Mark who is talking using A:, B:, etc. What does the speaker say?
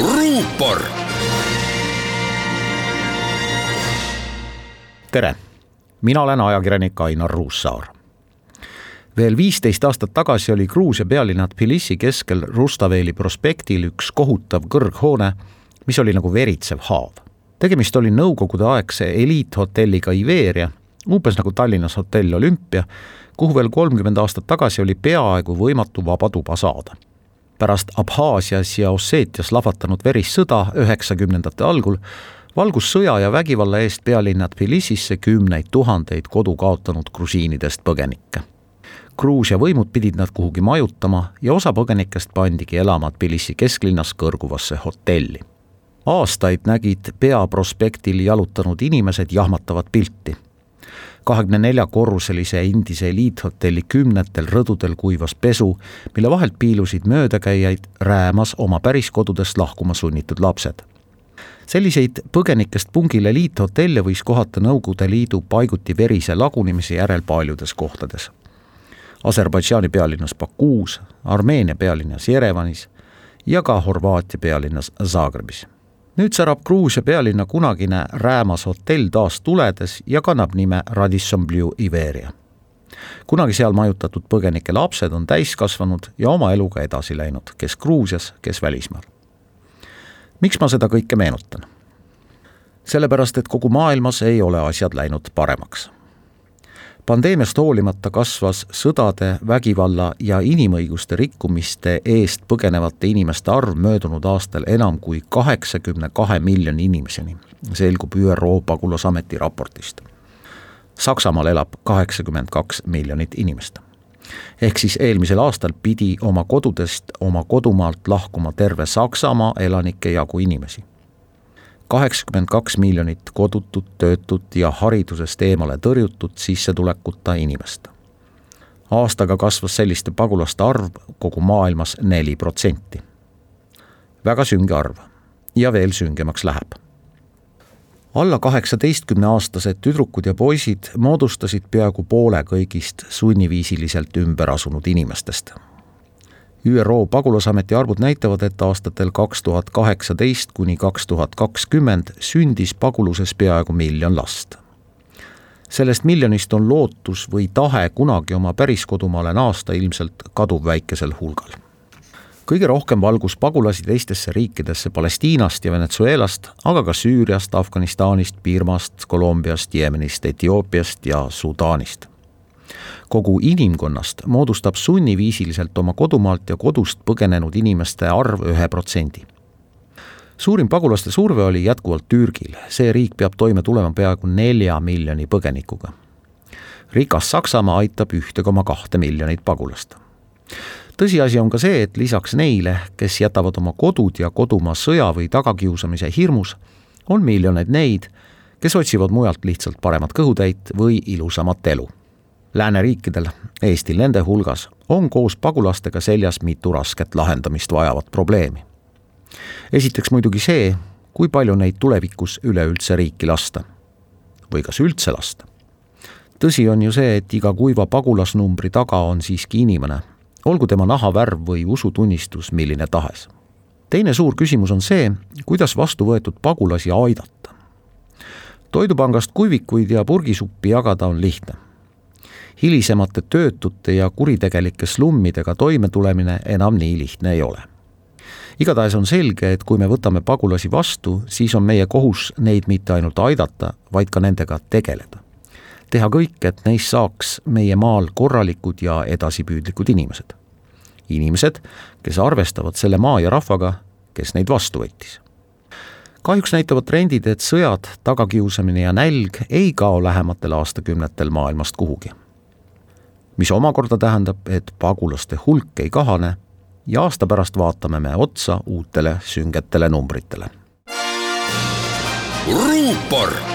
A: ruupor.
B: tere, mina olen ajakirjanik Ainar Ruussaar veel viisteist aastat tagasi oli Gruusia pealinna Tbilisi keskel Rustaveeli prospektil üks kohutav kõrghoone, mis oli nagu veritsev haav. tegemist oli nõukogudeaegse eliithotelliga Iveria, umbes nagu Tallinnas hotell Olümpia, kuhu veel kolmkümmend aastat tagasi oli peaaegu võimatu vaba tuba saada. Pärast Abhaasias ja Osseetias lahvatanud verissõda üheksakümnendate algul valgus sõja ja vägivalla eest pealinna Tbilisisse kümneid tuhandeid kodu kaotanud grusiinidest põgenikke Gruusia võimud pidid nad kuhugi majutama ja osa põgenikest pandigi elama Tbilisi kesklinnas kõrguvasse hotelli. aastaid nägid peaprospektil jalutanud inimesed jahmatavat pilti. Kahekümne nelja korruselise endise eliithotelli kümnetel rõdudel kuivas pesu, mille vahelt piilusid möödakäijaid räämas oma päriskodudest lahkuma sunnitud lapsed selliseid põgenikest pungil eliithotelle võis kohata Nõukogude Liidu paiguti verise lagunemise järel paljudes kohtades Aserbaidžaani pealinnas Bakuus, Armeenia pealinnas Jerevanis ja ka Horvaatia pealinnas Zagrebis. Nüüd särab Gruusia pealinna kunagine räämas hotell taas tuledes ja kannab nime Radisson Blu Iveria. kunagi seal majutatud põgenike lapsed on täiskasvanud ja oma eluga edasi läinud, kes Gruusias, kes välismaal. miks ma seda kõike meenutan? sellepärast, et kogu maailmas ei ole asjad läinud paremaks pandeemiast hoolimata kasvas sõdade, vägivalla ja inimõiguste rikkumiste eest põgenevate inimeste arv möödunud aastal enam kui kaheksakümne kahe miljoni inimeseni, selgub ÜRO pagulasameti raportist. Saksamaal elab kaheksakümmend kaks miljonit inimest. ehk siis eelmisel aastal pidi oma kodudest, oma kodumaalt lahkuma terve Saksamaa elanike jagu inimesi kaheksakümmend kaks miljonit kodutut, töötut ja haridusest eemale tõrjutud sissetulekuta inimest. aastaga kasvas selliste pagulaste arv kogu maailmas neli protsenti. väga sünge arv ja veel süngemaks läheb. alla kaheksateistkümne aastased tüdrukud ja poisid moodustasid peaaegu poole kõigist sunniviisiliselt ümber asunud inimestest ÜRO pagulasameti arvud näitavad, et aastatel kaks tuhat kaheksateist kuni kaks tuhat kakskümmend sündis paguluses peaaegu miljon last. sellest miljonist on lootus või tahe kunagi oma päriskodumaale naasta ilmselt kaduvväikesel hulgal. kõige rohkem valgus pagulasi teistesse riikidesse Palestiinast ja Venezuelast, aga ka Süüriast, Afganistanist, Birmast, Kolumbiast, Jeemenist, Etioopiast ja Sudaanist kogu inimkonnast moodustab sunniviisiliselt oma kodumaalt ja kodust põgenenud inimeste arv ühe protsendi. suurim pagulaste surve oli jätkuvalt Türgil, see riik peab toime tulema peaaegu nelja miljoni põgenikuga. rikas Saksamaa aitab ühte koma kahte miljonit pagulast. tõsiasi on ka see, et lisaks neile, kes jätavad oma kodud ja kodumaa sõja või tagakiusamise hirmus, on miljoneid neid, kes otsivad mujalt lihtsalt paremat kõhutäit või ilusamat elu lääneriikidel, Eestil nende hulgas, on koos pagulastega seljas mitu rasket lahendamist vajavat probleemi. esiteks muidugi see, kui palju neid tulevikus üleüldse riiki lasta. või kas üldse lasta. tõsi on ju see, et iga kuiva pagulasnumbri taga on siiski inimene, olgu tema nahavärv või usutunnistus milline tahes. teine suur küsimus on see, kuidas vastu võetud pagulasi aidata. toidupangast kuivikuid ja purgisuppi jagada on lihtne hilisemate töötute ja kuritegelike slummidega toimetulemine enam nii lihtne ei ole. igatahes on selge, et kui me võtame pagulasi vastu, siis on meie kohus neid mitte ainult aidata, vaid ka nendega tegeleda. teha kõik, et neist saaks meie maal korralikud ja edasipüüdlikud inimesed. inimesed, kes arvestavad selle maa ja rahvaga, kes neid vastu võttis kahjuks näitavad trendid, et sõjad, tagakiusamine ja nälg ei kao lähematel aastakümnetel maailmast kuhugi mis omakorda tähendab, et pagulaste hulk ei kahane, ja aasta pärast vaatame me otsa uutele süngetele numbritele.
C: ruupor